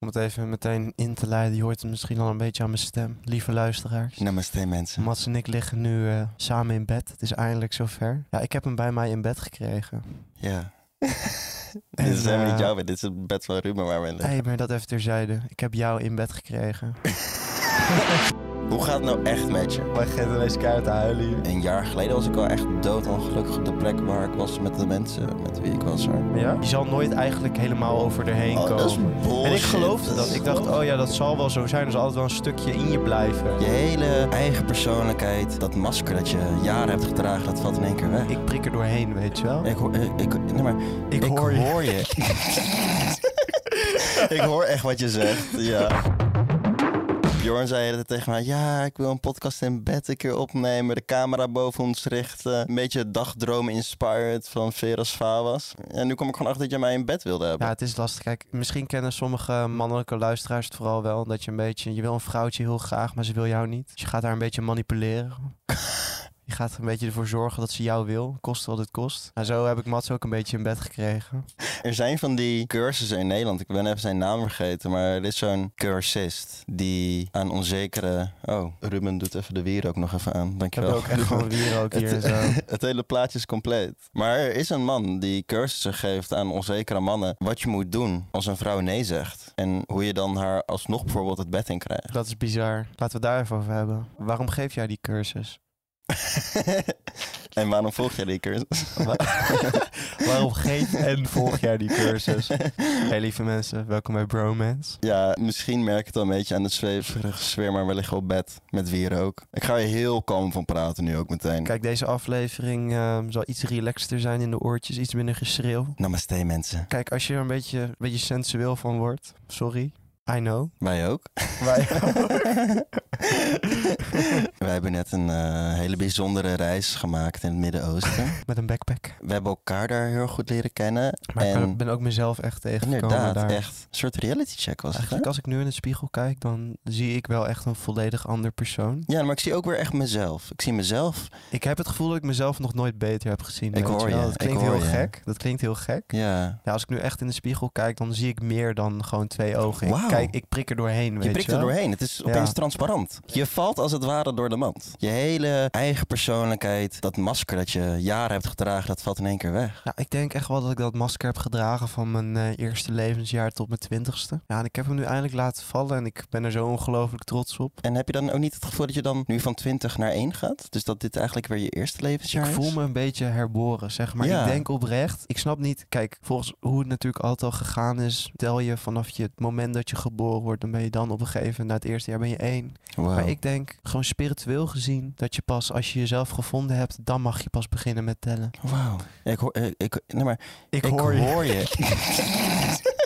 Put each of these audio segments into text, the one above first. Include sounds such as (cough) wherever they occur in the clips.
Om het even meteen in te leiden, je hoort het misschien al een beetje aan mijn stem. Lieve luisteraars. Namaste mensen. Mats en ik liggen nu eh, samen in bed. Het is eindelijk zover. Ja, ik heb hem bij mij in bed gekregen. Ja. (laughs) Dit is helemaal niet eh, jouw bed, dit is het bed van Ruben waar we in liggen. Hé, maar dat even terzijde. Ik heb jou in bed gekregen. (laughs) Hoe gaat het nou echt met je? Wij gaan ineens keihard te huilen hier. Een jaar geleden was ik al echt doodongelukkig op de plek waar ik was met de mensen met wie ik was. Hoor. Ja? Je zal nooit eigenlijk helemaal over erheen Oh, komen. dat is bullshit. en ik geloofde dat. Ik dacht, oh ja, dat zal wel zo zijn. Er zal altijd wel een stukje in je blijven. Je hele eigen persoonlijkheid, dat masker dat je jaren hebt gedragen, dat valt in één keer weg. Ik prik er doorheen, weet je wel. Ik hoor, ik, ik- nee, maar, Ik ik hoor je. hoor je. (laughs) ik hoor echt wat je zegt, ja. Bjorn zei tegen mij, ja, ik wil een podcast in bed een keer opnemen, de camera boven ons richten, een beetje dagdromen inspired van Veras Favas. En nu kom ik gewoon achter dat je mij in bed wilde hebben. Ja, het is lastig. Kijk, misschien kennen sommige mannelijke luisteraars het vooral wel. Dat je een beetje, je wil een vrouwtje heel graag, maar ze wil jou niet. Dus je gaat haar een beetje manipuleren. (laughs) Gaat er een beetje ervoor zorgen dat ze jou wil, kost wat het kost. En zo heb ik Mats ook een beetje in bed gekregen. Er zijn van die cursussen in Nederland, ik ben even zijn naam vergeten, maar er is zo'n cursist die aan onzekere... Oh, Ruben doet even de wier ook nog even aan, Ik heb dankjewel. ook echt gewoon weer ook hier Het, zo. (laughs) het hele plaatje is compleet. Maar er is een man die cursussen geeft aan onzekere mannen wat je moet doen als een vrouw nee zegt. En hoe je dan haar alsnog bijvoorbeeld het bed in krijgt. Dat is bizar. Laten we daar even over hebben. Waarom geef jij die cursus? (laughs) en waarom volg jij die cursus? (laughs) (laughs) Waarom geef en volg jij die cursus? Hey lieve mensen, welkom bij Bromance. Ja, misschien merk ik het al een beetje aan de zweverige sfeer, maar we liggen op bed met wier ook. Ik ga er heel kalm van praten nu ook meteen. Kijk, deze aflevering ehm, zal iets relaxter zijn in de oortjes, iets minder geschreeuw. Namaste mensen. Kijk, als je er een beetje, een beetje sensueel van wordt, sorry, I know. Wij ook. Wij (laughs) Wij hebben net een eh, hele bijzondere reis gemaakt in het Midden-Oosten. (laughs) met een backpack. We hebben elkaar daar heel goed leren kennen. Maar ik en ben, ben ook mezelf echt tegengekomen inderdaad, daar. echt een soort reality check was. Eigenlijk als ik nu in de spiegel kijk, dan zie ik wel echt een volledig ander persoon. Ja, maar ik zie ook weer echt mezelf. Ik zie mezelf. Ik heb het gevoel dat ik mezelf nog nooit beter heb gezien. Ik hoor je, Dat ik klinkt heel je. gek. Dat klinkt heel gek. Ja. Ja, als ik nu echt in de spiegel kijk, dan zie ik meer dan gewoon twee ogen. Ik Wauw. Kijk, ik prik er doorheen, weet Je prikt je er doorheen. Het is Ja. opeens transparant. Je valt als het ware door de mand. Je hele eigen persoonlijkheid, dat masker dat je jaren hebt gedragen, dat valt in één keer weg. Ja, ik denk echt wel dat ik dat masker heb gedragen van mijn eh, eerste levensjaar tot mijn twintigste. Ja, en ik heb hem nu eindelijk laten vallen en ik ben er zo ongelooflijk trots op. En heb je dan ook niet het gevoel dat je dan nu van 20 naar 1 gaat? Dus dat dit eigenlijk weer je eerste levensjaar Ik is? voel me een beetje herboren, zeg maar. Ja. Ik denk oprecht. Ik snap niet. Kijk, volgens hoe het natuurlijk altijd al gegaan is, tel je vanaf je het moment dat je geboren wordt, dan ben je dan op een gegeven moment, na het eerste jaar ben je één. Wow. Maar ik denk, gewoon spiritueel gezien, dat je pas als je jezelf gevonden hebt, dan mag je pas beginnen met tellen. Wauw. Ik hoor, ik, ik, nee, maar Ik, ik hoor je. (laughs)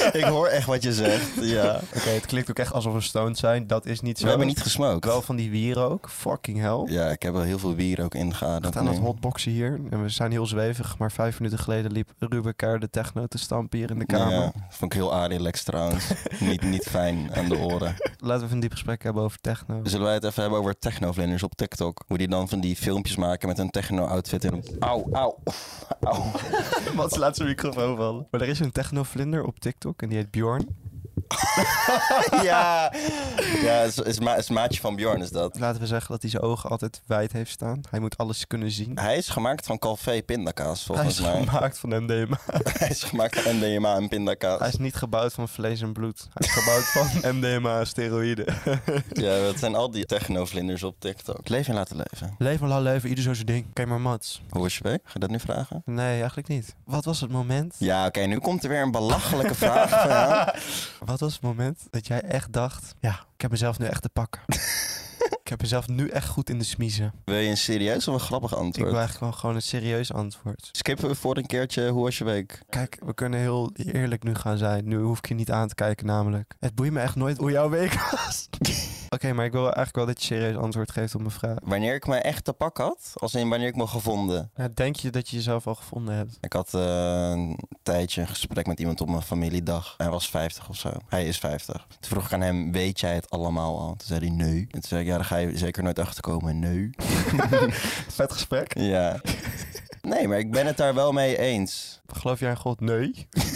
(laughs) ik hoor echt wat je zegt. Ja. Oké, het klinkt ook echt alsof we stoned zijn. Dat is niet zo. We hebben niet gesmokt. Wel van die wieren ook. Fucking hell. Ja, ik heb wel heel veel bier ook We ingeademd. staan aan het nu. hotboxen hier. En we zijn heel zwevig. Maar vijf minuten geleden liep Ruben Keir de techno te stampen hier in de kamer. Ja, vond ik heel aardig trouwens. (laughs) niet, niet fijn aan de oren. Laten we even een diep gesprek hebben over techno. Zullen wij het even hebben over technovlinders op TikTok? Hoe die dan van die filmpjes maken met een techno-outfit in. Auw, auw, auw. (laughs) Mats laat zijn microfoon vallen. Maar er is een technovlinder op TikTok en die heet Bjorn. (laughs) ja, ja is, is, ma- is maatje van Bjorn is dat. Laten we zeggen dat hij zijn ogen altijd wijd heeft staan. Hij moet alles kunnen zien. Hij is gemaakt van Calvé pindakaas, Hij volgens is mij. gemaakt van MDMA. (laughs) Hij is gemaakt van MDMA en pindakaas. Hij is niet gebouwd van vlees en bloed. Hij is gebouwd van (laughs) MDMA en steroïden. Ja, dat zijn al die technovlinders op TikTok. Leven en laten leven. Leef maar laat leven, ieder zo zijn ding. Kijk maar Mats. Hoe is je week? Ga je dat nu vragen? Nee, eigenlijk niet. Wat was het moment? Ja, oké, nu komt er weer een belachelijke vraag. Wat was het moment dat jij echt dacht... Ja, ik heb mezelf nu echt te pakken. (laughs) ik heb mezelf nu echt goed in de smiezen. Wil je een serieus of een grappig Ik antwoord? wil eigenlijk wel gewoon een serieus antwoord. Skippen we voor een keertje, hoe was je week? Kijk, we kunnen heel eerlijk nu gaan zijn. Nu hoef ik je niet aan te kijken namelijk. Het boeit me echt nooit hoe jouw week was. (laughs) Oké, maar ik wil eigenlijk wel dat je serieus antwoord geeft op mijn vraag. Wanneer ik me echt te pak had? Als in wanneer ik me gevonden? Ja, denk je dat je jezelf al gevonden hebt? Ik had eh, een tijdje een gesprek met iemand op mijn familiedag. Hij was 50 of zo. Hij is 50. Toen vroeg ik aan hem, weet jij het allemaal al? Toen zei hij, nee. En toen zei ik, ja, daar ga je zeker nooit achter komen. Nee. (laughs) Vet gesprek. ja. Nee, maar ik ben het daar wel mee eens. Geloof jij in God? Nee. (laughs)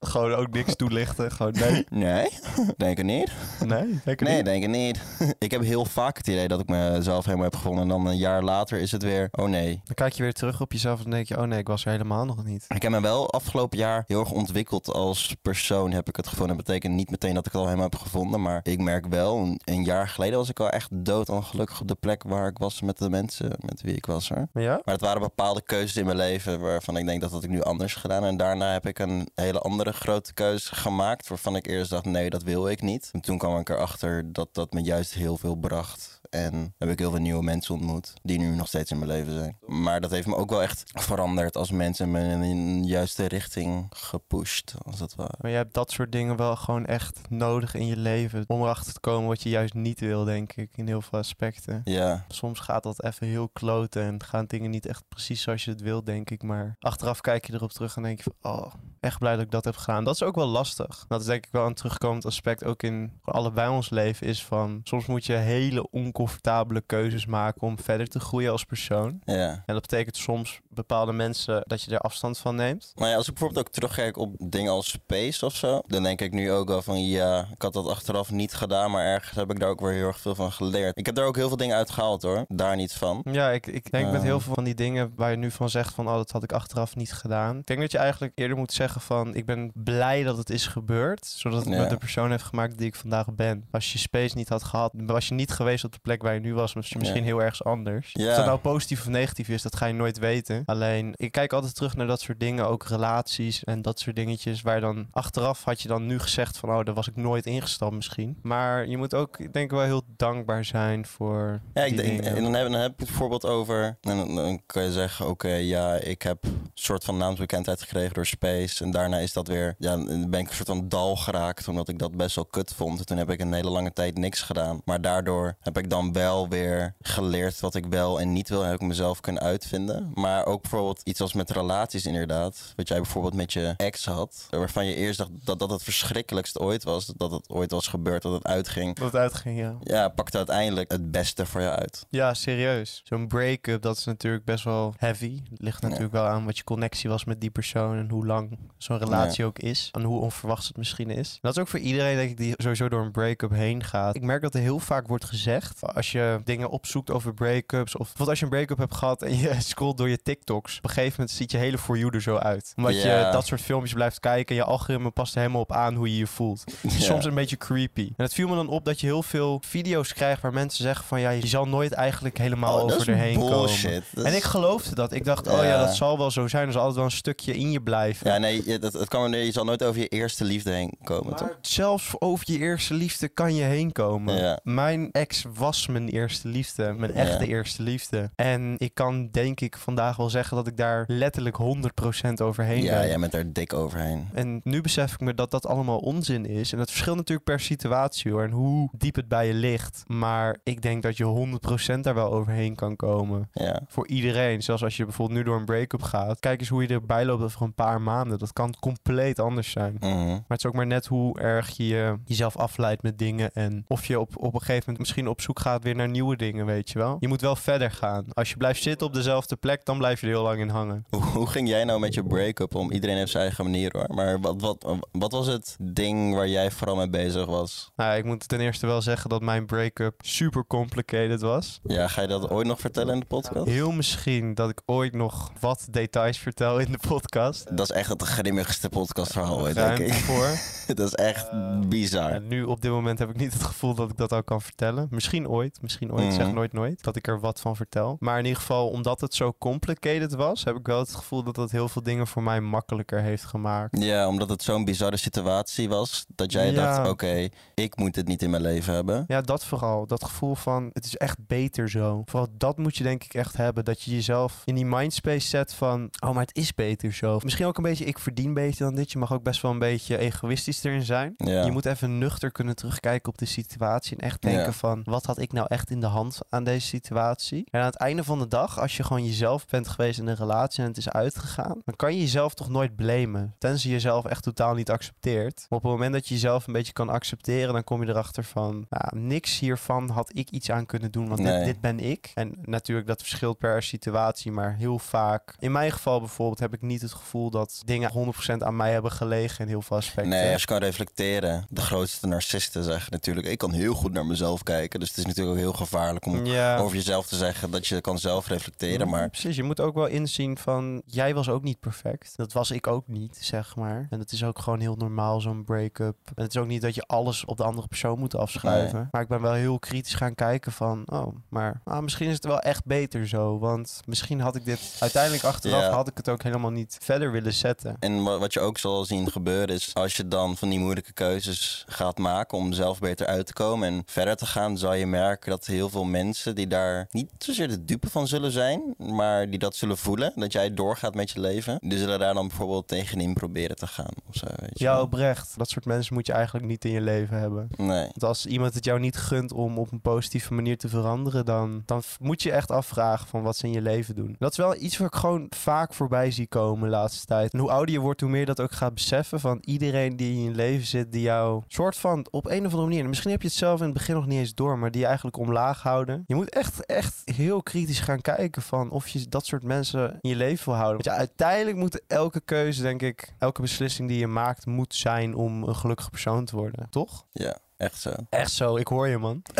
Gewoon ook niks toelichten. Gewoon nee. Nee, denk het niet. Nee, denk Nee, niet. denk het niet. (laughs) ik heb heel vaak het idee dat ik mezelf helemaal heb gevonden. En dan een jaar later is het weer, oh nee. Dan kijk je weer terug op jezelf en denk je, oh nee, ik was er helemaal nog niet. Ik heb me wel afgelopen jaar heel erg ontwikkeld als persoon, heb ik het gevoel. Dat betekent niet meteen dat ik het al helemaal heb gevonden. Maar ik merk wel, een, een jaar geleden was ik wel echt dood ongelukkig op de plek waar ik was met de mensen met wie ik was. Hoor. Ja? Maar het waren bepaalde keuzes in mijn leven waarvan ik denk dat had ik nu anders gedaan. En daarna heb ik een hele andere grote keuze gemaakt. Waarvan ik eerst dacht, nee, dat wil ik niet. En toen kwam ik erachter dat dat me juist heel veel bracht. En heb ik heel veel nieuwe mensen ontmoet. Die nu nog steeds in mijn leven zijn. Maar dat heeft me ook wel echt veranderd als mens. En me in een juiste richting gepusht, als het ware. Maar je hebt dat soort dingen wel gewoon echt nodig in je leven. Om erachter te komen wat je juist niet wil, denk ik. In heel veel aspecten. Ja, Soms gaat dat even heel kloten en gaan dingen niet echt precies zoals je het wil, denk ik. Maar achteraf kijk je erop terug en denk je van, oh, echt blij dat ik dat heb gedaan. Dat is ook wel lastig. Dat is denk ik wel een terugkomend aspect ook in allebei ons leven is van, soms moet je hele oncomfortabele keuzes maken om verder te groeien als persoon. ja. En dat betekent soms bepaalde mensen dat je er afstand van neemt. Maar ja, als ik bijvoorbeeld ook terugkijk op dingen als Space of zo, dan denk ik nu ook wel van ja, ik had dat achteraf niet gedaan, maar ergens heb ik daar ook weer heel erg veel van geleerd. Ik heb daar ook heel veel dingen uit gehaald hoor, daar niet van. Ja, ik, ik denk met Ehm. heel veel van die dingen waar je nu van zegt van, oh, dat had ik achteraf niet gedaan. Ik denk dat je eigenlijk eerder moet zeggen van, ik ben blij dat het is gebeurd, zodat het Ja. me de persoon heeft gemaakt die ik vandaag ben. Als je space niet had gehad, was je niet geweest op de plek waar je nu was, was je misschien Ja. heel ergens anders. Ja. Of dat nou positief of negatief is, dat ga je nooit weten. Alleen, ik kijk altijd terug naar dat soort dingen, ook relaties en dat soort dingetjes, waar dan achteraf had je dan nu gezegd van, oh, daar was ik nooit ingestapt misschien. Maar je moet ook, ik denk wel heel dankbaar zijn voor Ja, ik denk, en dan heb, dan heb ik het bijvoorbeeld over, en dan, dan kan je zeggen, oké, ja, ik heb een soort van naamsbekendheid gekregen door Space. En daarna is dat weer, ja, ben ik een soort van dal geraakt, omdat ik dat best wel kut vond. En toen heb ik een hele lange tijd niks gedaan. Maar daardoor heb ik dan wel weer geleerd wat ik wel en niet wil, heb ik mezelf kunnen uitvinden. Maar ook bijvoorbeeld iets als met relaties inderdaad, wat jij bijvoorbeeld met je ex had, waarvan je eerst dacht dat dat het verschrikkelijkst ooit was, dat het ooit was gebeurd, dat het uitging. Dat het uitging, ja. Ja, pakte uiteindelijk het beste voor je uit. Ja, serieus. Zo'n break-up, dat is natuurlijk best wel heavy. Ligt natuurlijk wel aan wat je connectie was met die persoon en hoe lang zo'n relatie ook is. En hoe onverwachts het misschien is. En dat is ook voor iedereen, denk ik, die sowieso door een break-up heen gaat. Ik merk dat er heel vaak wordt gezegd, als je dingen opzoekt over break-ups, of bijvoorbeeld als je een break-up hebt gehad en je (laughs) scrolt door je TikToks, op een gegeven moment ziet je hele For You er zo uit. Omdat je dat soort filmpjes blijft kijken en je algoritme past er helemaal op aan hoe je je voelt. (laughs) Soms een beetje creepy. En het viel me dan op dat je heel veel video's krijgt waar mensen zeggen van ja, je zal nooit eigenlijk helemaal Oh, over erheen bullshit. komen. Dat En ik geloofde dat. Ik dacht, oh ja, Ja. dat zal wel zo zijn. Er zal altijd wel een stukje in je blijven. Ja, nee, je- dat, het kan, je zal nooit over je eerste liefde heen komen, toch? Zelfs over je eerste liefde kan je heen komen. Ja. Mijn ex was mijn eerste liefde. Mijn echte Ja. eerste liefde. En ik kan denk ik vandaag wel zeggen dat ik daar letterlijk 100% overheen Ja, ben. jij bent er dik overheen. En nu besef ik me dat dat allemaal onzin is. En dat verschilt natuurlijk per situatie hoor. En hoe diep het bij je ligt. Maar ik denk dat je 100% daar wel overheen kan komen. Ja. Voor iedereen. Zelfs als je bijvoorbeeld nu door een break-up gaat. Kijk eens hoe je erbij loopt over een paar maanden. Dat kan compleet anders zijn. Mhm. Maar het is ook maar net hoe erg je je- jezelf afleidt met dingen. En of je op, op een gegeven moment misschien op zoek gaat weer naar nieuwe dingen, weet je wel. Je moet wel verder gaan. Als je blijft zitten op dezelfde plek, dan blijf je er heel lang in hangen. Hoe, hoe ging jij nou met je break-up om? Iedereen heeft zijn eigen manier hoor. Maar wat, wat, wat was het ding waar jij vooral mee bezig was? Nou, ik moet ten eerste wel zeggen dat mijn break-up super complicated was. Ja, ga je dat ooit nog vertellen in de podcast? Heel misschien dat ik ooit nog wat details vertel in de podcast. Dat is echt het grimmigste podcastverhaal ooit, denk Ruimte ik. voor. (laughs) dat is echt bizar. En nu op dit moment heb ik niet het gevoel dat ik dat al kan vertellen. Misschien ooit, misschien ooit, zeg Mhm. nooit nooit, dat ik er wat van vertel. Maar in ieder geval, omdat het zo complicated was, heb ik wel het gevoel dat dat heel veel dingen voor mij makkelijker heeft gemaakt. Ja, omdat het zo'n bizarre situatie was. Dat jij Ja. dacht, oké, ik moet dit niet in mijn leven hebben. Ja, dat vooral. Dat gevoel van, het is echt beter zo. Vooral dat moet je denk ik echt hebben. Dat je jezelf in die mindspace zet van, oh, maar het is beter zo. Misschien ook een beetje, ik verdien beter dan dit. Je mag ook best wel een beetje egoïstisch erin zijn. Ja. Je moet even nuchter kunnen terugkijken op de situatie en echt denken Ja. van wat had ik nou echt in de hand aan deze situatie? En aan het einde van de dag, als je gewoon jezelf bent geweest in een relatie en het is uitgegaan, dan kan je jezelf toch nooit blamen. Tenzij je jezelf echt totaal niet accepteert. Maar op het moment dat je jezelf een beetje kan accepteren, dan kom je erachter van, nou, niks hiervan had ik iets aan kunnen doen, want dit, dit ben ik. En natuurlijk, dat verschilt per situatie, maar heel vaak, in mijn geval bijvoorbeeld, heb ik niet het gevoel dat dingen 100% aan mij hebben gelegen in heel veel aspecten. Nee, als je kan reflecteren. De grootste narcisten zeggen natuurlijk... ik kan heel goed naar mezelf kijken. Dus het is natuurlijk ook heel gevaarlijk om ja. over jezelf te zeggen... dat je kan zelf reflecteren. Maar Precies, je moet ook wel inzien van... Jij was ook niet perfect. Dat was ik ook niet, zeg maar. En het is ook gewoon heel normaal, zo'n break-up. En het is ook niet dat je alles op de andere persoon moet afschuiven. Maar ik ben wel heel kritisch gaan kijken van... Oh, maar ah, misschien is het wel echt beter zo. Want misschien had ik dit... Uiteindelijk achteraf Ja. had ik het ook helemaal niet verder willen zetten. En wa- wat je ook zal zien gebeuren is, als je dan van die moeilijke keuzes gaat maken om zelf beter uit te komen en verder te gaan, zal je merken dat heel veel mensen die daar niet zozeer de dupe van zullen zijn, maar die dat zullen voelen, dat jij doorgaat met je leven, die zullen daar dan bijvoorbeeld tegenin proberen te gaan. Of zo, weet je Ja, oprecht. Dat soort mensen moet je eigenlijk niet in je leven hebben. Nee. Want als iemand het jou niet gunt om op een positieve manier te veranderen, dan, dan moet je echt afvragen van wat ze in je leven doen. Dat is wel iets wat ik gewoon vaak voorbij zie komen de laatste tijd. En hoe ouder je wordt, hoe meer je dat ook gaat beseffen van iedereen die in je leven zit, die jou soort van op een of andere manier, en misschien heb je het zelf in het begin nog niet eens door, maar die je eigenlijk omlaag houden. Je moet echt, echt heel kritisch gaan kijken van of je dat soort mensen in je leven wil houden. Want ja, uiteindelijk moet elke keuze, denk ik, elke beslissing die je maakt, moet zijn om een gelukkige persoon te worden. Toch? Ja, echt zo. Echt zo, ik hoor je man. (laughs)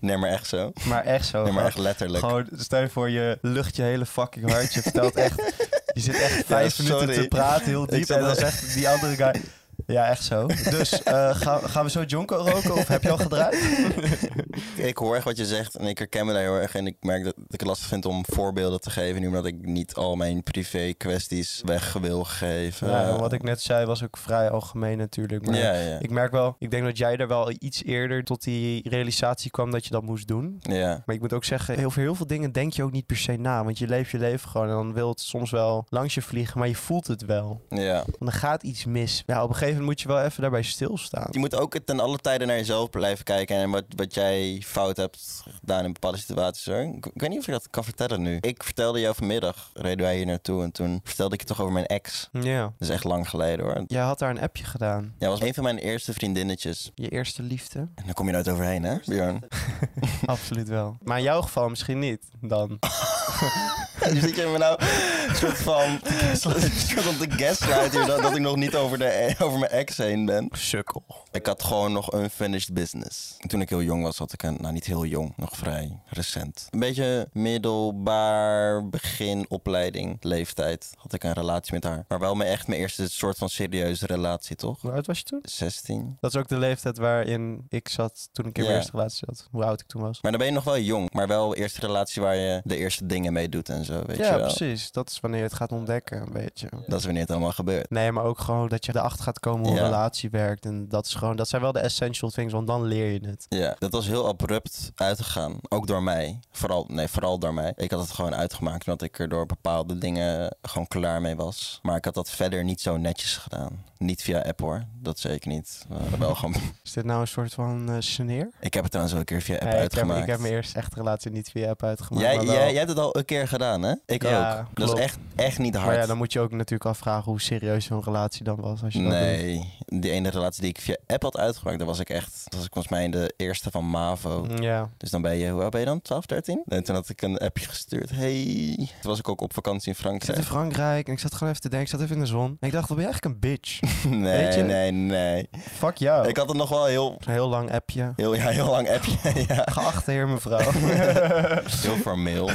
Nee, maar echt zo. Maar echt zo. Nee, maar echt letterlijk. Gewoon, stel je voor, je lucht je hele fucking hart. Je vertelt echt... (laughs) Je zit echt vijf Ja, minuten te praten, heel diep. En dan zegt die andere guy... Ja, echt zo. Dus eh, gaan, gaan we zo jonko roken of heb je al gedraaid? (laughs) Ik hoor echt wat je zegt en ik herken me daar heel erg. En ik merk dat ik het lastig vind om voorbeelden te geven. Nu omdat ik niet al mijn privé kwesties weg wil geven. Ja, wat ik net zei was ook vrij algemeen natuurlijk. Maar Ja, ja. ik merk wel, ik denk dat jij er wel iets eerder tot die realisatie kwam dat je dat moest doen. ja. Maar ik moet ook zeggen, over heel veel dingen denk je ook niet per se na. Want je leeft je leven gewoon en dan wil het soms wel langs je vliegen, maar je voelt het wel. ja. Want er gaat iets mis. Ja, op een gegeven moment moet je wel even daarbij stilstaan. Je moet ook ten alle tijden naar jezelf blijven kijken. En wat, wat jij fout hebt gedaan in bepaalde situaties. Hoor. Ik, ik weet niet of ik dat kan vertellen nu. Ik vertelde jou vanmiddag, reden wij hier naartoe. En toen vertelde ik je toch over mijn ex. Ja. Dat is echt lang geleden hoor. Jij had daar een appje gedaan. Ja, was een van mijn eerste vriendinnetjes. Je eerste liefde. En daar kom je nooit overheen hè, Björn? (laughs) Absoluut wel. Maar in jouw geval misschien niet dan. (laughs) Zit je me nou een soort van... (laughs) soort van te gaslight hier dat, dat ik nog niet over, de, over mijn ex heen ben. Sukkel. Ik had gewoon nog unfinished business. Toen ik heel jong was, had ik een... Nou, niet heel jong. Nog vrij recent. Een beetje middelbaar, begin, opleiding, leeftijd. Had ik een relatie met haar. Maar wel mijn, echt mijn eerste soort van serieuze relatie, toch? Hoe oud was je toen? 16. Dat is ook de leeftijd waarin ik zat toen ik in mijn eerste relatie zat. Hoe oud ik toen was. Maar dan ben je nog wel jong. Maar wel eerste relatie waar je de eerste dingen mee doet en zo, weet ja, je wel. precies. Dat is wanneer je het gaat ontdekken, een beetje. Dat is wanneer het allemaal gebeurt. Nee, maar ook gewoon dat je erachter gaat komen hoe een relatie werkt. En dat is gewoon, dat zijn wel de essential things, want dan leer je het. Ja, dat was heel abrupt uitgegaan. Ook door mij. Vooral, nee, vooral door mij. Ik had het gewoon uitgemaakt omdat ik er door bepaalde dingen gewoon klaar mee was. Maar ik had dat verder niet zo netjes gedaan. Niet via app hoor. Dat zeker niet. We hadden (laughs) wel gewoon... Is dit nou een soort van eh sneer? Ik heb het trouwens ook een keer via app Nee, ik, heb, uitgemaakt. ik heb mijn eerste echte relatie niet via app uitgemaakt. jij, jij, jij hebt het al een keer gedaan, hè? Ik Ja, ook. Dat is echt, echt niet hard. maar ja, dan moet je ook natuurlijk afvragen hoe serieus zo'n relatie dan was. Als je dat doet. Nee, die ene relatie die ik via app had uitgemaakt, dat was ik echt. Dat was ik volgens mij in de eerste van MAVO. Ja. Dus dan ben je, hoe oud ben je dan? 12, 13? En toen had ik een appje gestuurd. Hey. Toen was ik ook op vakantie in Ik zat in Frankrijk. Frankrijk en ik zat gewoon even te denken. Ik zat even in de zon. En ik dacht, wat ben je eigenlijk een bitch? (laughs) Nee, Weet je? nee, nee. Fuck jou. Ik had het nog wel heel, Een heel lang appje. heel, ja, heel lang appje. (laughs) ja. Geachte heer mevrouw. (laughs) Heel formeel.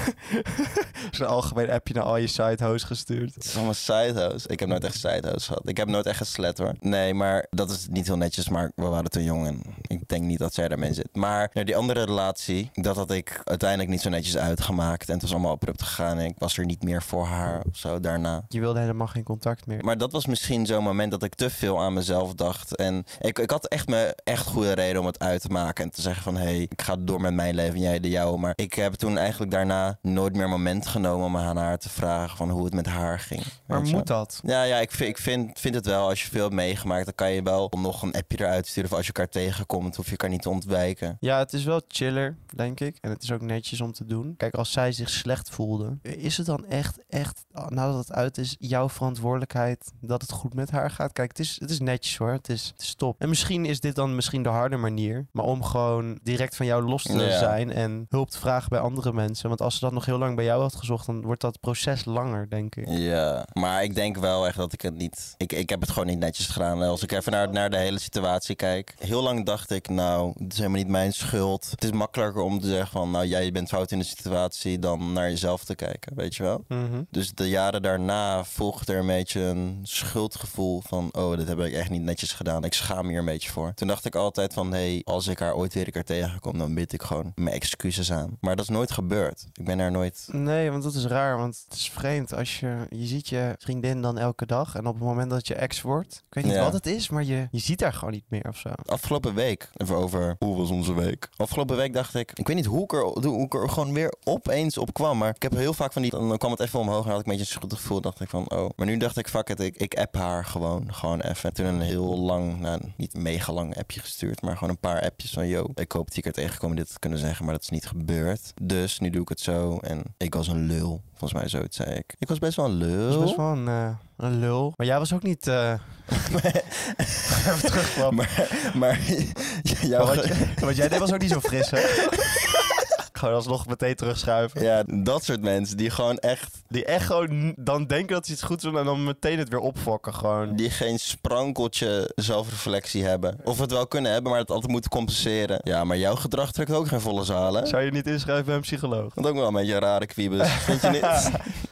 Zo'n algemeen appje naar al je sidehoes gestuurd. Het is allemaal sidehouse. Ik heb nooit echt sidehouse gehad. Ik heb nooit echt geslet hoor. Nee, maar dat is niet heel netjes. Maar we waren te jong en ik denk niet dat zij daarmee zit. Maar ja, die andere relatie, dat had ik uiteindelijk niet zo netjes uitgemaakt. En het was allemaal abrupt gegaan. En ik was er niet meer voor haar of zo daarna. Je wilde helemaal geen contact meer. Maar dat was misschien zo'n moment dat ik te veel aan mezelf dacht. En ik, ik had echt me echt goede reden om het uit te maken. En te zeggen van, hé, hey, ik ga door met mijn leven en jij de jouwe. Maar ik heb toen eigenlijk daarna nooit meer moment genomen om aan haar te vragen van hoe het met haar ging. Maar moet dat? Ja, ja ik, vind, ik vind, vind het wel. Als je veel hebt meegemaakt, dan kan je wel nog een appje eruit sturen. Of als je elkaar tegenkomt, komt. Hoef je elkaar niet te ontwijken. Ja, het is wel chiller, denk ik. En het is ook netjes om te doen. Kijk, als zij zich slecht voelde, is het dan echt, echt, nadat het uit is, jouw verantwoordelijkheid dat het goed met haar gaat? Kijk, het is, het is netjes hoor. Het is, het is top. En misschien is dit dan misschien de harde manier. Maar om gewoon direct van jou los te Ja. zijn en hulp te vragen bij andere mensen. Want als ze dat nog heel lang bij jou had gezocht, dan wordt dat proces langer, denk ik. Ja, maar ik denk wel echt dat ik het niet... Ik, ik heb het gewoon niet netjes gedaan. Als ik even naar, naar de hele situatie kijk. Heel lang dacht ik, nou, het is helemaal niet mijn schuld. Het is makkelijker om te zeggen van, nou, jij bent fout in de situatie... dan naar jezelf te kijken, weet je wel? Mhm. Dus de jaren daarna volgde er een beetje een schuldgevoel van... oh, dit heb ik echt niet netjes gedaan. Ik schaam me hier een beetje voor. Toen dacht ik altijd van... hé, hey, als ik haar ooit weer een keer tegenkom... dan bied ik gewoon mijn excuses aan. Maar dat is nooit gebeurd. Ik ben er nooit... Nee, want dat is raar. Want het is vreemd als je... Je ziet je vriendin dan elke dag. En op het moment dat het je ex wordt... Ik weet niet Ja. wat het is, maar je, je ziet haar gewoon niet meer of zo. Afgelopen week, even over hoe was onze week. Afgelopen week dacht ik, ik weet niet hoe ik, er, hoe ik er gewoon weer opeens op kwam. Maar ik heb heel vaak van die, dan kwam het even omhoog en had ik een beetje een schuldgevoel. Dacht ik van, oh. Maar nu dacht ik, fuck it, ik, ik app haar gewoon, gewoon even. Toen een heel lang, nou niet mega lang appje gestuurd, maar gewoon een paar appjes van, yo, ik hoop dat ik er tegenkom dit te kunnen zeggen, maar dat is niet gebeurd. Dus nu doe ik het zo en ik was een lul. Volgens mij zoiets zei ik. Ik was best wel een lul. Dat is best wel een, een lul. Maar jij was ook niet... (laughs) (laughs) terugkwam. maar, maar (laughs) wat, wat jij deed was ook niet zo fris, hè? Gewoon alsnog meteen terugschuiven. ja, dat soort mensen die gewoon echt Die echt gewoon dan denken dat ze iets goeds doen en dan meteen het weer opfokken gewoon. die geen sprankeltje zelfreflectie hebben. Of het wel kunnen hebben, maar het altijd moeten compenseren. Ja, maar jouw gedrag trekt ook geen volle zalen. Zou je niet inschrijven bij een psycholoog? Dat ook wel een beetje een rare kwiebus, (laughs) vind je niet?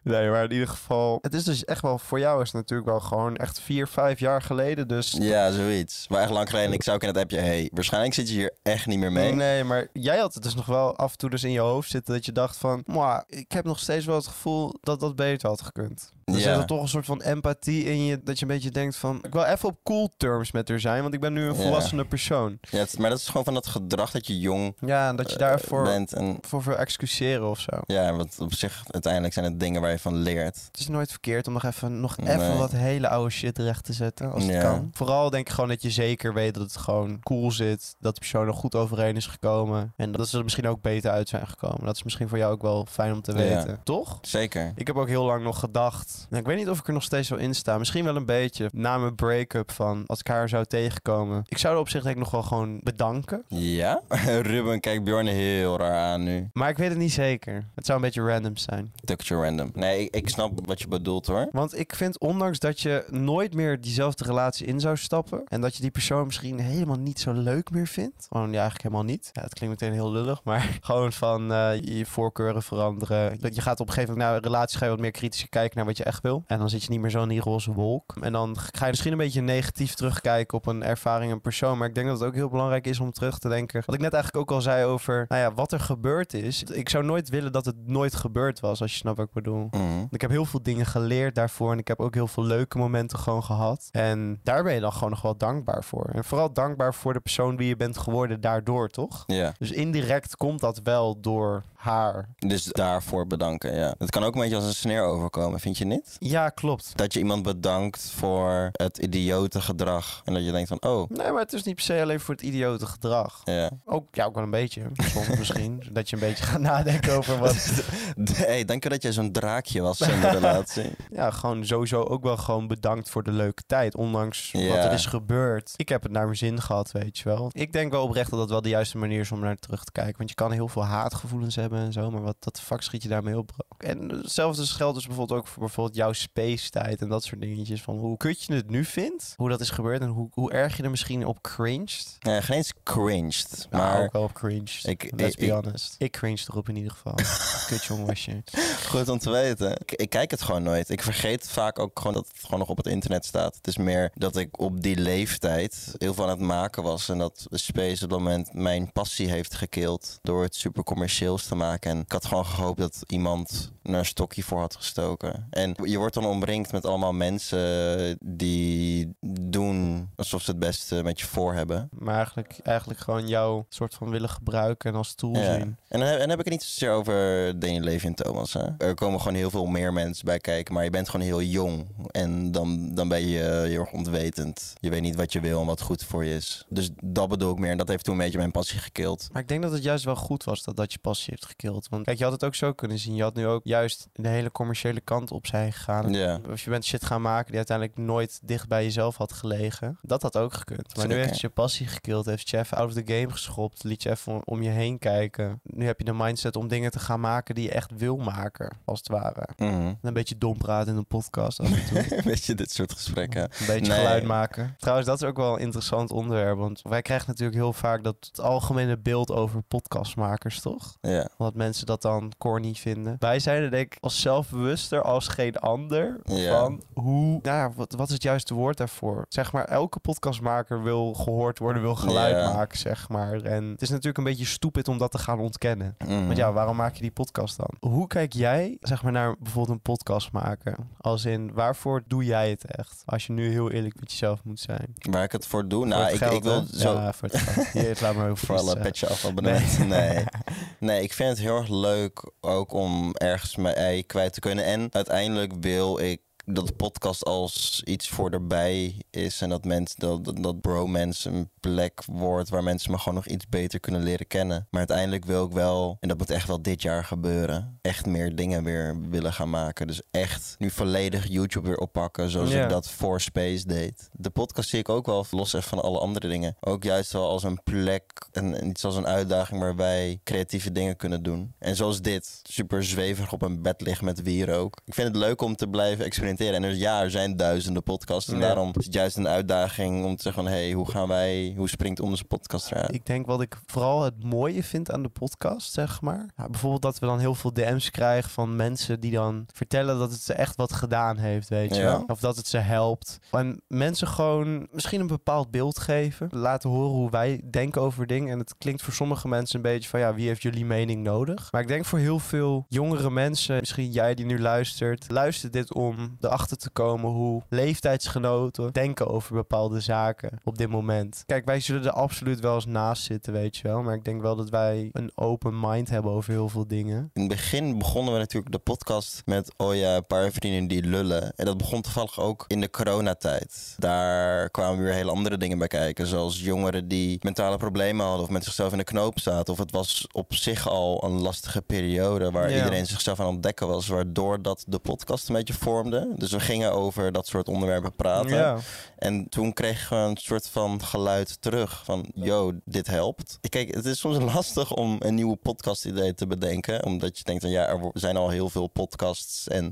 Nee, maar in ieder geval... Het is dus echt wel... Voor jou is het natuurlijk wel gewoon echt vier, vijf jaar geleden. Dus... Ja, zoiets. Maar echt lang geleden, ik zou ook in het appje, hey, waarschijnlijk zit je hier echt niet meer mee. Nee, maar jij had het dus nog wel af en toe dus in je hoofd zitten dat je dacht van... "Mwah, ik heb nog steeds wel het gevoel dat dat beter had gekund. Er Ja. zit er toch een soort van empathie in je dat je een beetje denkt van... Ik wil even op cool terms met haar zijn, want ik ben nu een Ja. volwassene persoon. Ja, het- maar dat is gewoon van dat gedrag dat je jong Ja, en dat je eh, daarvoor bent. En voor wil excuseren of zo. ja, want op zich, uiteindelijk zijn het dingen waar je van leert. Het is nooit verkeerd om nog even, nog Nee. even wat hele oude shit recht te zetten, als het kan. Vooral denk ik gewoon dat je zeker weet dat het gewoon cool zit. Dat de persoon er goed overeen is gekomen. En dat ze er misschien ook beter uit zijn gekomen. Dat is misschien voor jou ook wel fijn om te Ja. weten. Toch? Zeker. Ik heb ook heel lang nog gedacht. Nou, ik weet niet of ik er nog steeds wel in sta. Misschien wel een beetje. Na mijn break-up van als ik haar zou tegenkomen. Ik zou er op zich denk ik nog wel gewoon bedanken. Ja? (laughs) Ruben kijkt Bjorn heel raar aan nu. Maar ik weet het niet zeker. Het zou een beetje random zijn. Tukje random. Nee, ik, snap wat je bedoelt hoor. Want ik vind ondanks dat je nooit meer diezelfde relatie in zou stappen. En dat je die persoon misschien helemaal niet zo leuk meer vindt. Gewoon eigenlijk helemaal niet. Ja, het klinkt meteen heel lullig. Maar (laughs) gewoon van eh, je voorkeuren veranderen. Je gaat op een gegeven moment naar een relatie ga je wat meer kritisch kijken naar wat je echt wil. En dan zit je niet meer zo in die roze wolk. En dan ga je misschien een beetje negatief terugkijken op een ervaring, een persoon. Maar ik denk dat het ook heel belangrijk is om terug te denken. Wat ik net eigenlijk ook al zei over nou ja, wat er gebeurd is. Ik zou nooit willen dat het nooit gebeurd was, als je snapt wat ik bedoel. Mhm. Ik heb heel veel dingen geleerd daarvoor. En ik heb ook heel veel leuke momenten gewoon gehad. En daar ben je dan gewoon nog wel dankbaar voor. En vooral dankbaar voor de persoon wie je bent geworden daardoor, toch? Ja. Dus indirect komt dat wel door haar. Dus daarvoor bedanken, ja. Het kan ook een beetje als een sneer overkomen, vind je niet? Ja, klopt. Dat je iemand bedankt voor het idiote gedrag. En dat je denkt van, oh, Nee, maar het is niet per se alleen voor het idiote gedrag. ja. Ook, ja, ook wel een beetje. Soms (laughs) misschien. Dat je een beetje gaat nadenken over wat... (laughs) hey, dank je dat jij zo'n draakje was in de (laughs) relatie. Ja, gewoon sowieso ook wel gewoon bedankt voor de leuke tijd. Ondanks Ja. wat er is gebeurd. Ik heb het naar mijn zin gehad, weet je wel. Ik denk wel oprecht dat dat wel de juiste manier is om naar terug te kijken. Want je kan heel veel haatgevoelens hebben en zo. Maar wat dat vak schiet je daarmee op. En hetzelfde geldt dus bijvoorbeeld ook voor bijvoorbeeld jouw space tijd en dat soort dingetjes. Van hoe kut je het nu vindt. Hoe dat is gebeurd en hoe, hoe erg je er misschien op cringed. Nee, geen eens cringed. Maar ook wel op cringed. ik- Let's ik- be honest. Ik cringed erop in ieder geval. (laughs) Kutjong was je. goed om te weten. Ik, ik kijk het gewoon nooit. Ik vergeet vaak ook gewoon dat het gewoon nog op het internet staat. Het is meer dat ik op die leeftijd heel veel aan het maken was. En dat Space op dat moment mijn passie heeft gekeeld. Door het super commercieels te maken. En ik had gewoon gehoopt dat iemand er een stokje voor had gestoken. En je wordt dan omringd met allemaal mensen die doen alsof ze het beste met je voor hebben. Maar eigenlijk, eigenlijk gewoon jou soort van willen gebruiken en als tool Ja. zien. En dan heb, en dan heb ik het niet zozeer over Daniel Levy en Thomas. Hè? Er komen gewoon heel veel meer mensen bij kijken, maar je bent gewoon heel jong. En dan, dan ben je heel erg ontwetend. Je weet niet wat je wil en wat goed voor je is. Dus dat bedoel ik meer. En dat heeft toen een beetje mijn passie gekild. Maar ik denk dat het juist wel goed was dat dat je passie heeft gekild. Want kijk, je had het ook zo kunnen zien. Je had nu ook juist de hele commerciële kant op zijn gegaan. Of je bent shit gaan maken die uiteindelijk nooit dicht bij jezelf had gelegen. Dat had ook gekund. Maar nu heeft je passie gekild. Heeft je even out of the game geschopt. Liet je even om je heen kijken. Nu heb je de mindset om dingen te gaan maken die je echt wil maken. Als het ware. Mhm. Een beetje dom praten in een podcast af en toe. (laughs) Weet je, dit soort gesprekken. Een beetje Nee. geluid maken. Trouwens, dat is ook wel een interessant onderwerp. Want wij krijgen natuurlijk heel vaak dat het algemene beeld over podcastmakers, toch? Ja. Omdat mensen dat dan corny vinden. Wij zijn er denk ik als zelfbewuster als geen ander. Ja. Van hoe, ja, wat, wat is het juiste woord daarvoor? Zeg maar, elke podcastmaker wil gehoord worden, wil geluid Ja. maken, zeg maar. En het is natuurlijk een beetje stupid om dat te gaan ontkennen. Mhm. Want ja, waarom maak je die podcast dan? Hoe kijk jij, zeg maar, naar bijvoorbeeld een podcast maken? Als in, waarvoor doe jij het echt? Als je nu heel eerlijk met jezelf moet zijn. Waar ik het voor doe? Nou, ik, geld, ik wil hè? zo... Ja, voor het geld. Hier, laat maar Voor alle petje af abonnementen. (laughs) Nee. nee. ik vind het heel erg leuk ook om ergens mijn ei kwijt te kunnen. En uiteindelijk wil ik dat de podcast als iets voor erbij is. En dat, mensen, dat, dat, dat bromance een plek wordt waar mensen me gewoon nog iets beter kunnen leren kennen. Maar uiteindelijk wil ik wel, en dat moet echt wel dit jaar gebeuren, echt meer dingen weer willen gaan maken. Dus echt nu volledig YouTube weer oppakken zoals ik dat voor Space deed. De podcast zie ik ook wel los echt van alle andere dingen. Ook juist wel als een plek en iets als een uitdaging waar wij creatieve dingen kunnen doen. En zoals dit, super zweverig op een bed liggen met wierook. Ik vind het leuk om te blijven experimenteren. En er, ja, er zijn duizenden podcasts. En daarom is het juist een uitdaging om te zeggen van... hé, hey, hoe gaan wij, hoe springt onze podcast eruit? Ik denk wat ik vooral het mooie vind aan de podcast, zeg maar. Ja, bijvoorbeeld dat we dan heel veel DM's krijgen van mensen die dan vertellen dat het ze echt wat gedaan heeft, weet je wel. Of dat het ze helpt. En mensen gewoon misschien een bepaald beeld geven. Laten horen hoe wij denken over dingen. En het klinkt voor sommige mensen een beetje van, ja, wie heeft jullie mening nodig? Maar ik denk voor heel veel jongere mensen, misschien jij die nu luistert, luister dit om erachter te komen hoe leeftijdsgenoten denken over bepaalde zaken op dit moment. Kijk, wij zullen er absoluut wel eens naast zitten, weet je wel. Maar ik denk wel dat wij een open mind hebben over heel veel dingen. In het begin begonnen we natuurlijk de podcast met... oh ja, een paar vrienden die lullen. En dat begon toevallig ook in de coronatijd. Daar kwamen weer hele andere dingen bij kijken. Zoals jongeren die mentale problemen hadden... of met zichzelf in de knoop zaten. Of het was op zich al een lastige periode... waar Ja. iedereen zichzelf aan het ontdekken was... waardoor dat de podcast een beetje vormde. Dus we gingen over dat soort onderwerpen praten. Ja. En toen kregen we een soort van geluid terug van, yo, dit helpt. Kijk, het is soms (laughs) lastig om een nieuwe podcast idee te bedenken. Omdat je denkt van, ja, er zijn al heel veel podcasts. En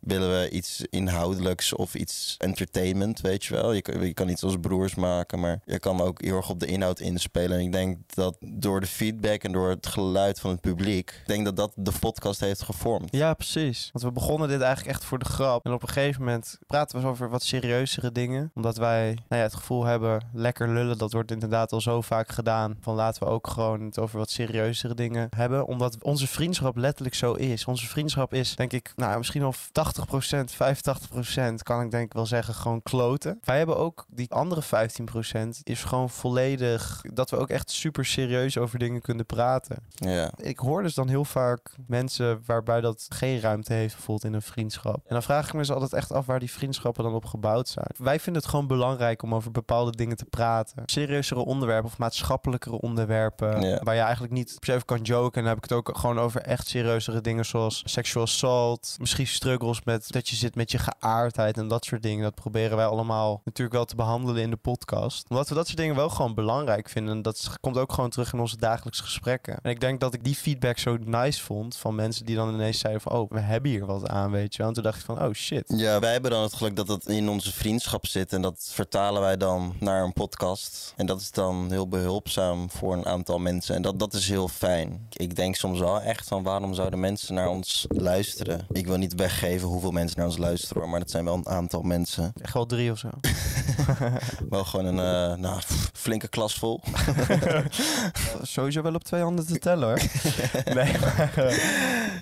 willen we iets inhoudelijks of iets entertainment, weet je wel. Je kan, je kan iets als broers maken, maar je kan ook heel erg op de inhoud inspelen. En ik denk dat door de feedback en door het geluid van het publiek... ik denk dat dat de podcast heeft gevormd. Ja, precies. Want we begonnen dit eigenlijk echt voor de grap. En op een gegeven moment praten we over wat serieuzere dingen. Omdat wij nou ja, het gevoel hebben, lekker lullen, dat wordt inderdaad al zo vaak gedaan. Van laten we ook gewoon het over wat serieuzere dingen hebben. Omdat onze vriendschap letterlijk zo is. Onze vriendschap is, denk ik, nou misschien al 80%, 85% kan ik denk ik wel zeggen, gewoon kloten. Wij hebben ook die andere 15% is gewoon volledig, dat we ook echt super serieus over dingen kunnen praten. Ja. Ik hoor dus dan heel vaak mensen waarbij dat geen ruimte heeft, bijvoorbeeld in een vriendschap. En dan vraag ik me dus altijd echt af waar die vriendschappen dan op gebouwd zijn. Wij vinden het gewoon belangrijk om over bepaalde dingen te praten. Serieuzere onderwerpen of maatschappelijkere onderwerpen. Waar je eigenlijk niet per se over kan joken. En dan heb ik het ook gewoon over echt serieuzere dingen zoals sexual assault. Misschien struggles met dat je zit met je geaardheid en dat soort dingen. Dat proberen wij allemaal natuurlijk wel te behandelen in de podcast. Omdat we dat soort dingen wel gewoon belangrijk vinden. En dat komt ook gewoon terug in onze dagelijkse gesprekken. En ik denk dat ik die feedback zo nice vond van mensen die dan ineens zeiden van... oh, we hebben hier wat aan, weet je wel. En toen dacht ik van, oh shit. Shit. Ja, wij hebben dan het geluk dat het in onze vriendschap zit en dat vertalen wij dan naar een podcast. En dat is dan heel behulpzaam voor een aantal mensen en dat, dat is heel fijn. Ik denk soms wel echt van waarom zouden mensen naar ons luisteren? Ik wil niet weggeven hoeveel mensen naar ons luisteren, hoor, maar dat zijn wel een aantal mensen. Echt wel drie of zo. (laughs) Wel gewoon een eh, nou, flinke klas vol. (laughs) Sowieso wel op twee handen te tellen hoor. (laughs) nee, maar, eh,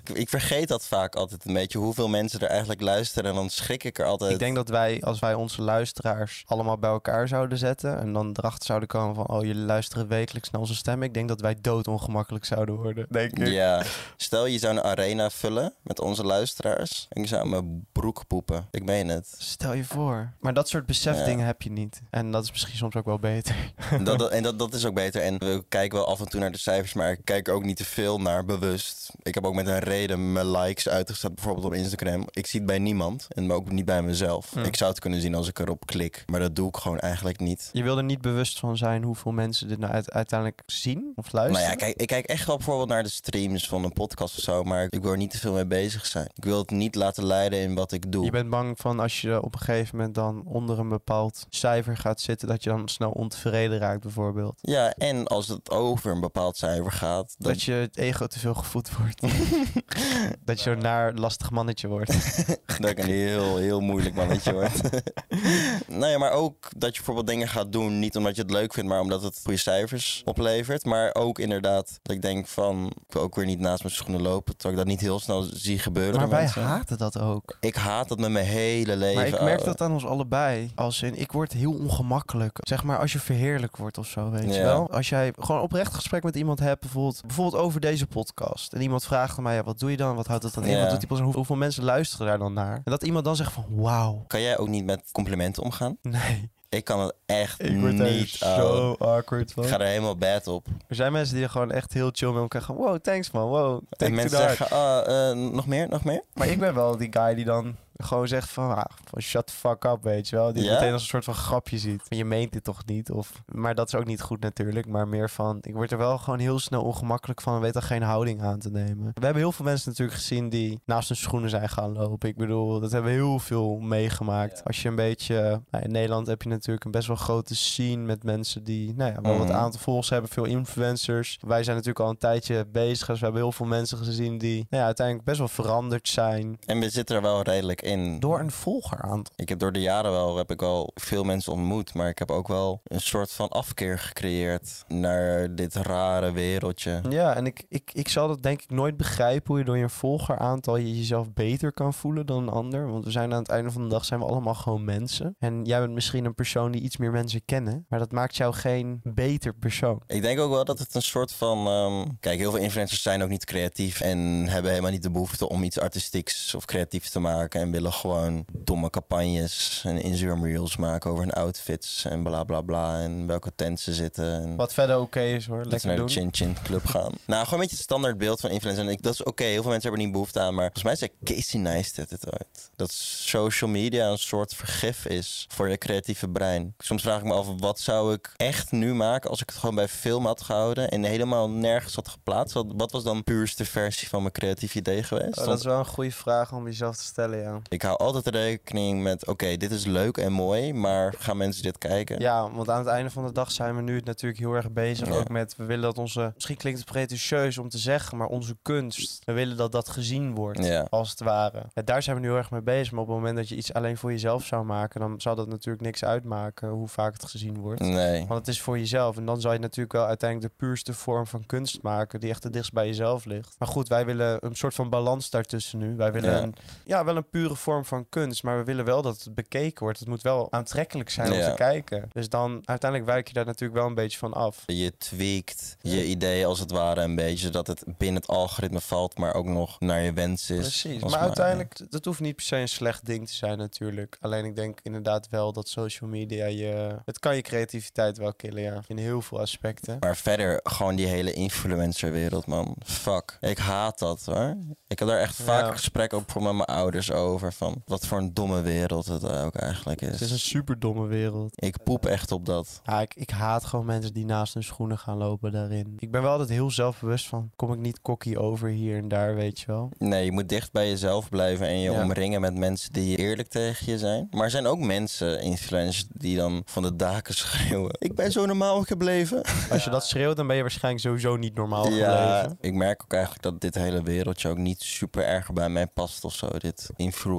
Ik- Ik vergeet dat vaak altijd een beetje, hoeveel mensen er eigenlijk luisteren. En dan schrik ik er altijd. ik denk dat wij, als wij onze luisteraars allemaal bij elkaar zouden zetten en dan erachter zouden komen van, oh jullie luisteren wekelijks naar onze stem, ik denk dat wij doodongemakkelijk zouden worden. Denk ik. Ja, stel je zou een arena vullen met onze luisteraars. En ik zou mijn broek poepen. Ik meen het. Stel je voor. Maar dat soort besefdingen heb je niet. En dat is misschien soms ook wel beter. Dat, (laughs) dat- en dat, dat is ook beter. En we kijken wel af en toe naar de cijfers, maar ik kijk ook niet te veel naar bewust. Ik heb ook met een reden mijn likes uitgezet, bijvoorbeeld op Instagram. Ik zie het bij niemand en ook niet bij mezelf. Hm. Ik zou het kunnen zien als ik erop klik, maar dat doe ik gewoon eigenlijk niet. Je wil er niet bewust van zijn hoeveel mensen dit nou uit- uiteindelijk zien of luisteren. Nou ja, kijk, ik kijk echt wel bijvoorbeeld naar de streams van een podcast of zo, maar ik wil er niet te veel mee bezig zijn. Ik wil het niet laten leiden in wat ik doe. Je bent bang van als je op een gegeven moment dan onder een bepaald cijfer gaat zitten, dat je dan snel ontevreden raakt bijvoorbeeld. Ja, en als het over een bepaald cijfer gaat, dan Dat je het ego te veel gevoed wordt. (laughs) dat je zo'n naar lastig mannetje wordt. (laughs) dat ik een heel, heel moeilijk mannetje word. (laughs) nou ja, maar ook dat je bijvoorbeeld dingen gaat doen, niet omdat je het leuk vindt, maar omdat het goede cijfers oplevert. Maar ook inderdaad dat ik denk van, ik wil ook weer niet naast mijn schoenen lopen, terwijl ik dat niet heel snel zie gebeuren. maar wij mensen. haten dat ook. Ik haat dat met mijn hele leven. Maar ik merk ouwe. dat aan ons allebei. Als in, ik word heel ongemakkelijk. Zeg maar als je verheerlijk wordt of zo, weet je wel. Als jij gewoon oprecht gesprek met iemand hebt, bijvoorbeeld, bijvoorbeeld over deze podcast. En iemand vraagt aan mij, ja, wat doe je dan? Wat houdt dat dan in? Ja. Wat doet die Hoeveel mensen luisteren daar dan naar? En dat iemand dan zegt van, wauw. Kan jij ook niet met complimenten omgaan? Nee, Ik kan het echt ik word daar niet. zo awkward van. Ik ga er helemaal bad op. Er zijn mensen die er gewoon echt heel chill met elkaar gaan. Wow, thanks man, wow. En mensen zeggen, ah, eh, nog meer, nog meer? Maar ik ben wel die guy die dan gewoon zegt van, ah, van shut the fuck up, weet je wel. Die meteen als een soort van grapje ziet. Je meent dit toch niet? Of, maar dat is ook niet goed natuurlijk. Maar meer van, ik word er wel gewoon heel snel ongemakkelijk van weet er geen houding aan te nemen. We hebben heel veel mensen natuurlijk gezien die naast hun schoenen zijn gaan lopen. Ik bedoel, dat hebben we heel veel meegemaakt. Als je een beetje, nou, in Nederland heb je natuurlijk een best wel grote scene met mensen die, nou ja, wel wat Mhm. aantal volgers hebben, veel influencers. Wij zijn natuurlijk al een tijdje bezig, dus we hebben heel veel mensen gezien die, nou ja, uiteindelijk best wel veranderd zijn En we zitten er wel redelijk in. door een volgeraantal. Ik heb door de jaren wel, heb ik wel veel mensen ontmoet, maar ik heb ook wel een soort van afkeer gecreëerd naar dit rare wereldje. Ja, en ik, ik, ik zal dat denk ik nooit begrijpen hoe je door je volgeraantal je jezelf beter kan voelen dan een ander. Want we zijn aan het einde van de dag zijn we allemaal gewoon mensen. En jij bent misschien een persoon die iets meer mensen kennen, maar dat maakt jou geen beter persoon. Ik denk ook wel dat het een soort van. ehm, kijk, heel veel influencers zijn ook niet creatief en hebben helemaal niet de behoefte om iets artistieks of creatiefs te maken. En willen gewoon domme campagnes en Instagram reels maken over hun outfits en bla bla bla. En welke tent ze zitten. En Wat verder oké is hoor, lekker naar de doen. Chin Chin Club gaan. (laughs) nou, gewoon een beetje het standaard beeld van influencers. En ik, dat is oké, heel veel mensen hebben er niet behoefte aan. Maar volgens mij zei Casey Neistat het ooit. Dat social media een soort vergif is voor je creatieve brein. Soms vraag ik me af, wat zou ik echt nu maken als ik het gewoon bij film had gehouden en helemaal nergens had geplaatst? Wat, wat was dan de puurste versie van mijn creatief idee geweest? Oh, dat is wel een goede vraag om jezelf te stellen, ja. Ik hou altijd rekening met, oké, dit is leuk en mooi, maar gaan mensen dit kijken? Ja, want aan het einde van de dag zijn we nu natuurlijk heel erg bezig Ja. ook met... We willen dat onze... Misschien klinkt het pretentieus om te zeggen, maar onze kunst... We willen dat dat gezien wordt, Ja. als het ware. Ja, daar zijn we nu heel erg mee bezig. Maar op het moment dat je iets alleen voor jezelf zou maken... dan zou dat natuurlijk niks uitmaken hoe vaak het gezien wordt. Nee. Want het is voor jezelf. En dan zal je natuurlijk wel uiteindelijk de puurste vorm van kunst maken... die echt het dichtst bij jezelf ligt. Maar goed, wij willen een soort van balans daartussen nu. Wij willen een, ja, wel een pure vorm van kunst... maar we willen wel dat het bekeken wordt. Het moet wel aantrekkelijk zijn om Ja. te kijken. Dus dan uiteindelijk wijk je daar natuurlijk wel een beetje van af. Je tweakt je idee als het ware een beetje, zodat het binnen het algoritme valt, maar ook nog naar je wens is. Precies. Maar maar- uiteindelijk, dat hoeft niet per se een slecht ding te zijn natuurlijk. Alleen ik denk inderdaad wel dat social media je... Het kan je creativiteit wel killen, ja. In heel veel aspecten. Maar verder, gewoon die hele influencerwereld, man. Fuck. Ik haat dat, hoor. Ik heb daar echt vaak Ja. gesprekken op voor met mijn ouders over. Over van wat voor een domme wereld het ook eigenlijk is. Het is een super domme wereld. Ik poep echt op dat. Ja, ik, ik haat gewoon mensen die naast hun schoenen gaan lopen daarin. Ik ben wel altijd heel zelfbewust van, kom ik niet kokkie over hier en daar, weet je wel. Nee, je moet dicht bij jezelf blijven en je Ja. omringen met mensen die eerlijk tegen je zijn. Maar er zijn ook mensen, influencers, die dan van de daken (laughs) schreeuwen. Ik ben zo normaal gebleven. Als je dat schreeuwt, dan ben je waarschijnlijk sowieso niet normaal Ja, gebleven. ik merk ook eigenlijk dat dit hele wereldje ook niet super erg bij mij past of zo. Dit influencer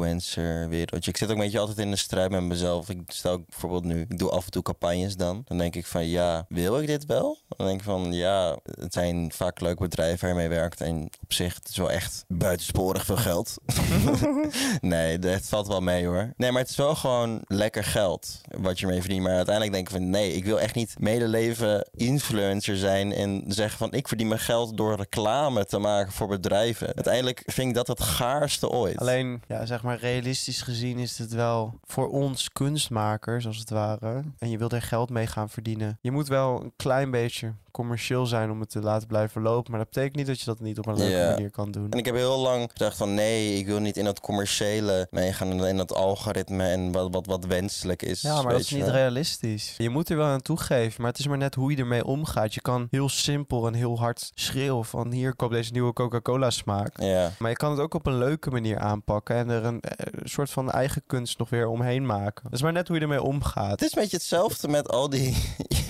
wereldje. Ik zit ook een beetje altijd in de strijd met mezelf. Ik stel ook bijvoorbeeld nu, ik doe af en toe campagnes dan. Dan denk ik van ja, wil ik dit wel? Dan denk ik van ja, het zijn vaak leuke bedrijven waar je mee werkt. En op zich, het is wel echt buitensporig veel geld. (laughs) (laughs) nee, het valt wel mee hoor. Nee, maar het is wel gewoon lekker geld wat je ermee verdient. Maar uiteindelijk denk ik van nee, ik wil echt niet medeleven influencer zijn en zeggen van ik verdien mijn geld door reclame te maken voor bedrijven. Uiteindelijk vind ik dat het gaarste ooit. Alleen, ja, zeg maar, realistisch gezien is het wel voor ons kunstmakers, als het ware. En je wilt er geld mee gaan verdienen. Je moet wel een klein beetje commercieel zijn om het te laten blijven lopen. Maar dat betekent niet dat je dat niet op een leuke manier kan doen. En ik heb heel lang gedacht van nee, ik wil niet in dat commerciële meegaan, in dat algoritme en wat, wat, wat wenselijk is. Ja, maar dat is niet wel. realistisch. Je moet er wel aan toegeven, maar het is maar net hoe je ermee omgaat. Je kan heel simpel en heel hard schreeuwen van hier, koop deze nieuwe Coca-Cola smaak. Ja. Maar je kan het ook op een leuke manier aanpakken en er een, eh, soort van eigen kunst nog weer omheen maken. Dat is maar net hoe je ermee omgaat. Het is een beetje hetzelfde met al die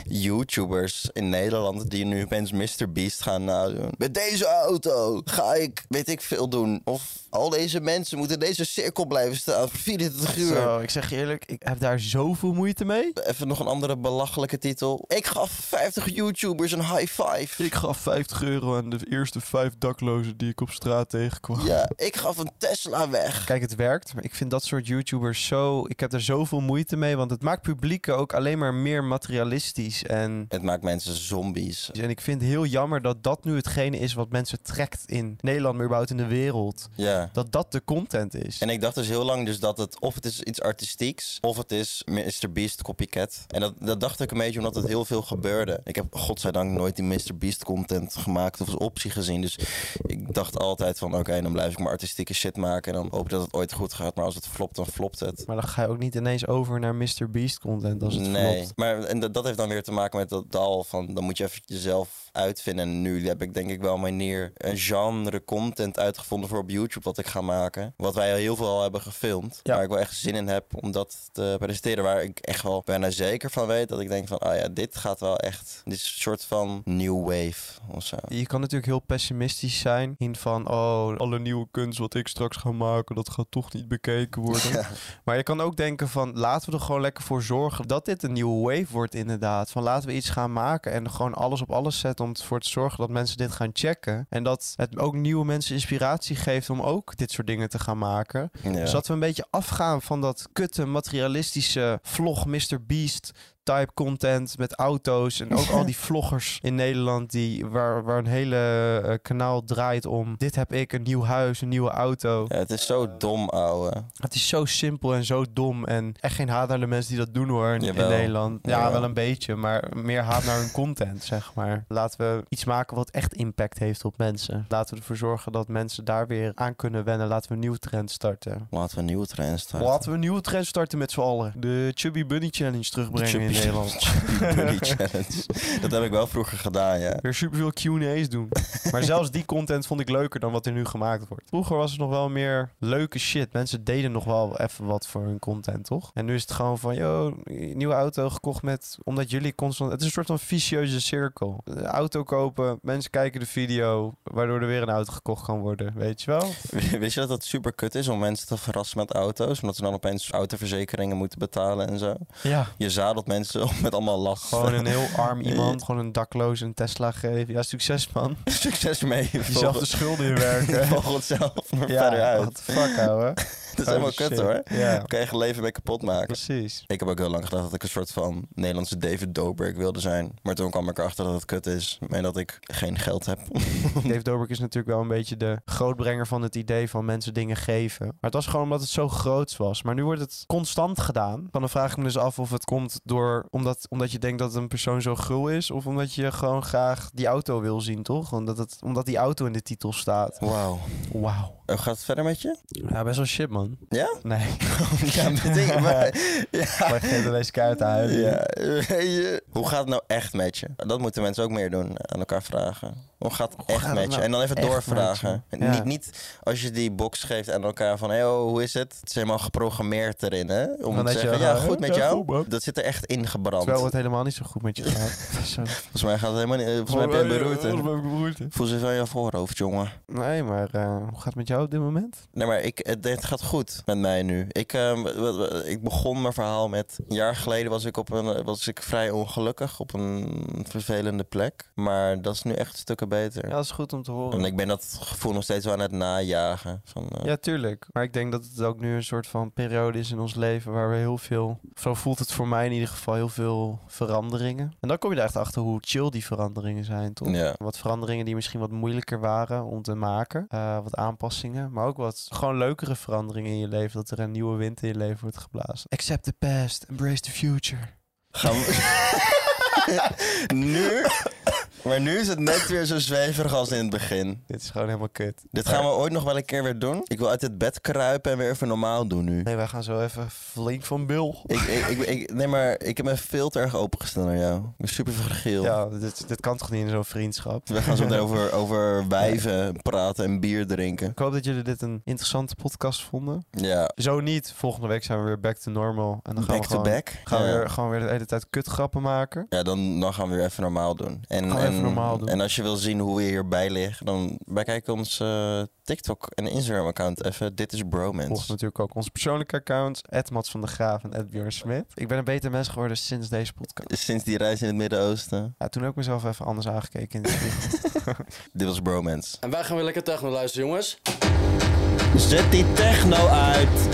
YouTubers in Nederland die nu opeens Mr. Beast gaan nadoen. Met deze auto ga ik, weet ik veel doen. Of al deze mensen moeten in deze cirkel blijven staan voor 24 uur. Zo, ik zeg je eerlijk, ik heb daar zoveel moeite mee. Even nog een andere belachelijke titel. Ik gaf 50 YouTubers een high five. Ik gaf 50 euro aan de eerste vijf daklozen die ik op straat tegenkwam. Ja, ik gaf een Tesla weg. Kijk, het werkt, maar ik vind dat soort YouTubers zo... Ik heb er zoveel moeite mee, want het maakt publieken ook alleen maar meer materialistisch. En, Het maakt mensen zombies. en ik vind het heel jammer dat dat nu hetgene is wat mensen trekt in Nederland, maar überhaupt in de wereld. Ja. Dat dat de content is. En ik dacht dus heel lang dus dat het of het is iets artistieks of het is Mr. Beast copycat. En dat, dat dacht ik een beetje omdat het heel veel gebeurde. Ik heb godzijdank nooit die Mr. Beast content gemaakt of als optie gezien. Dus ik dacht altijd van oké, dan blijf ik maar artistieke shit maken en dan hoop ik dat het ooit goed gaat. Maar als het flopt, dan flopt het. Maar dan ga je ook niet ineens over naar Mr. Beast content als het nee, flopt. maar en dat, dat heeft dan weer te maken met dat dal van dan moet je even jezelf uitvinden. En nu heb ik denk ik wel een manier, een genre content uitgevonden voor op YouTube wat ik ga maken. Wat wij al heel veel al hebben gefilmd. Ja. Waar ik wel echt zin in heb om dat te presenteren. Waar ik echt wel bijna zeker van weet dat ik denk van, oh ja, dit gaat wel echt, dit is een soort van new wave of zo. Je kan natuurlijk heel pessimistisch zijn in van, oh, alle nieuwe kunst wat ik straks ga maken, dat gaat toch niet bekeken worden. Ja. (laughs) Maar je kan ook denken van, laten we er gewoon lekker voor zorgen dat dit een nieuwe wave wordt inderdaad. Van laten we iets gaan maken en gewoon alles op alles zetten om ervoor te zorgen dat mensen dit gaan checken. En dat het ook nieuwe mensen inspiratie geeft om ook dit soort dingen te gaan maken. Ja. Dus dat we een beetje afgaan van dat kutte materialistische vlog Mr. Beast type content met auto's en ook al die (laughs) vloggers in Nederland die waar, waar een hele eh, kanaal draait om dit heb ik een nieuw huis een nieuwe auto Ja, het is zo dom, ouwe. het is zo simpel en zo dom en echt geen haat naar de mensen die dat doen hoor in. Nederland ja Jawel. wel een beetje maar meer haat naar hun content zeg maar laten we iets maken wat echt impact heeft op mensen laten we ervoor zorgen dat mensen daar weer aan kunnen wennen laten we een nieuwe trend starten Laten we een nieuwe trend starten. Laten we een nieuwe trend starten met z'n allen. De Chubby Bunny Challenge terugbrengen in Chubby- Nederland. Chubby (laughs) Bunny Challenge. Dat heb ik wel vroeger gedaan, ja. Weer superveel Q&A's doen. maar zelfs die content vond ik leuker dan wat er nu gemaakt wordt. Vroeger was het nog wel meer leuke shit. Mensen deden nog wel even wat voor hun content, toch? En nu is het gewoon van, yo, nieuwe auto gekocht met... Omdat jullie constant... Het is een soort van vicieuze cirkel. Auto kopen, mensen kijken de video... waardoor er weer een auto gekocht kan worden. Weet je wel? (laughs) Wist je dat het super kut is om mensen te verrassen met auto's? Omdat ze dan opeens autoverzekeringen moeten betalen en zo. Ja. Je zadelt mensen met allemaal last. Gewoon een heel arm (laughs) iemand, gewoon een dakloos een Tesla geven. Ja, succes man. (laughs) Succes mee. Jezelf de schulden inwerken. (laughs) Volg het zelf maar ja, verder uit. the fuck, ouwe. Dat is helemaal kut hoor. Ja, kan je je leven mee kapot maken. precies. Ik heb ook heel lang gedacht dat ik een soort van Nederlandse David Dobrik wilde zijn. Maar toen kwam ik erachter dat het kut is. En dat ik geen geld heb. Dave Dobrik is natuurlijk wel een beetje de grootbrenger van het idee van mensen dingen geven. Maar het was gewoon omdat het zo groots was. Maar nu wordt het constant gedaan. Dan vraag ik me dus af of het komt door voor omdat, omdat je denkt dat een persoon zo gul is? Of omdat je gewoon graag die auto wil zien, toch? Omdat, het, omdat die auto in de titel staat. Wauw. Wauw. Gaat het verder met je? Ja, best wel shit, man. Ja? Nee. (laughs) (laughs) ja, maar, ja. (laughs) Maar geef deze kaart uit. Ja. Hoe gaat het nou echt met je? Dat moeten mensen ook meer doen, aan elkaar vragen. Hoe gaat het echt je? nou En dan even doorvragen. Ja. Niet, niet als je die box geeft aan elkaar van... Hey, oh, hoe is het? Het is helemaal geprogrammeerd erin, hè? Om Dan te zeggen, ja, goed met jou. goed, dat zit er echt ingebrand. Terwijl het helemaal niet zo goed met je (laughs) gaat. Volgens mij gaat het helemaal niet... Volgens mij heb je een beroerte. Voel ze van je voorhoofd, jongen. Nee, maar eh, hoe gaat het met jou op dit moment? Nee, maar ik, het, het gaat goed met mij nu. Ik, ehm, ik begon mijn verhaal met... Een jaar geleden was ik, op een, was ik vrij ongelukkig op een vervelende plek. Maar dat is nu echt stukken beter. Ja, dat is goed om te horen. En ik ben dat gevoel nog steeds wel aan het najagen. Van, eh, Ja, tuurlijk. Maar ik denk dat het ook nu een soort van periode is in ons leven waar we heel veel, zo voelt het voor mij in ieder geval, heel veel veranderingen. En dan kom je er echt achter hoe chill die veranderingen zijn, toch? Ja. Wat veranderingen die misschien wat moeilijker waren om te maken. Eh, wat aanpassingen. Maar ook wat gewoon leukere veranderingen in je leven. Dat er een nieuwe wind in je leven wordt geblazen. Accept the past, embrace the future. Gaan we... (laughs) nu... Maar nu is het net weer zo zweverig als in het begin. Dit is gewoon helemaal kut. Dit gaan we ooit nog wel een keer weer doen. Ik wil uit het bed kruipen en weer even normaal doen nu. Nee, wij gaan zo even flink van bil. Ik, ik, ik, ik- nee, maar ik heb me veel te erg opengesteld naar jou. Ik ben super fragiel. Ja, dit, dit kan toch niet in zo'n vriendschap? We gaan zo meteen over, (laughs) over wijven praten en bier drinken. Ik hoop dat jullie dit een interessante podcast vonden. Ja, Zo niet. Volgende week zijn we weer back to normal. En dan gaan back we to gewoon, back. Gaan we ja. weer, gewoon weer de hele tijd kutgrappen maken. Ja, dan, dan gaan we weer even normaal doen. En, Gaan we en, even normaal doen. en als je wil zien hoe we hierbij liggen, dan bekijk ons eh, TikTok en Instagram-account even. Dit is Volg Bromance. natuurlijk ook onze persoonlijke accounts. Mats van der Graaf en Björn Smit. Ik ben een beter mens geworden sinds deze podcast. Sinds die reis in het Midden-Oosten. Ja, toen heb ik mezelf even anders aangekeken in. (laughs) (laughs) Dit was Bromance. En wij gaan weer lekker techno luisteren, jongens. Zet die techno uit!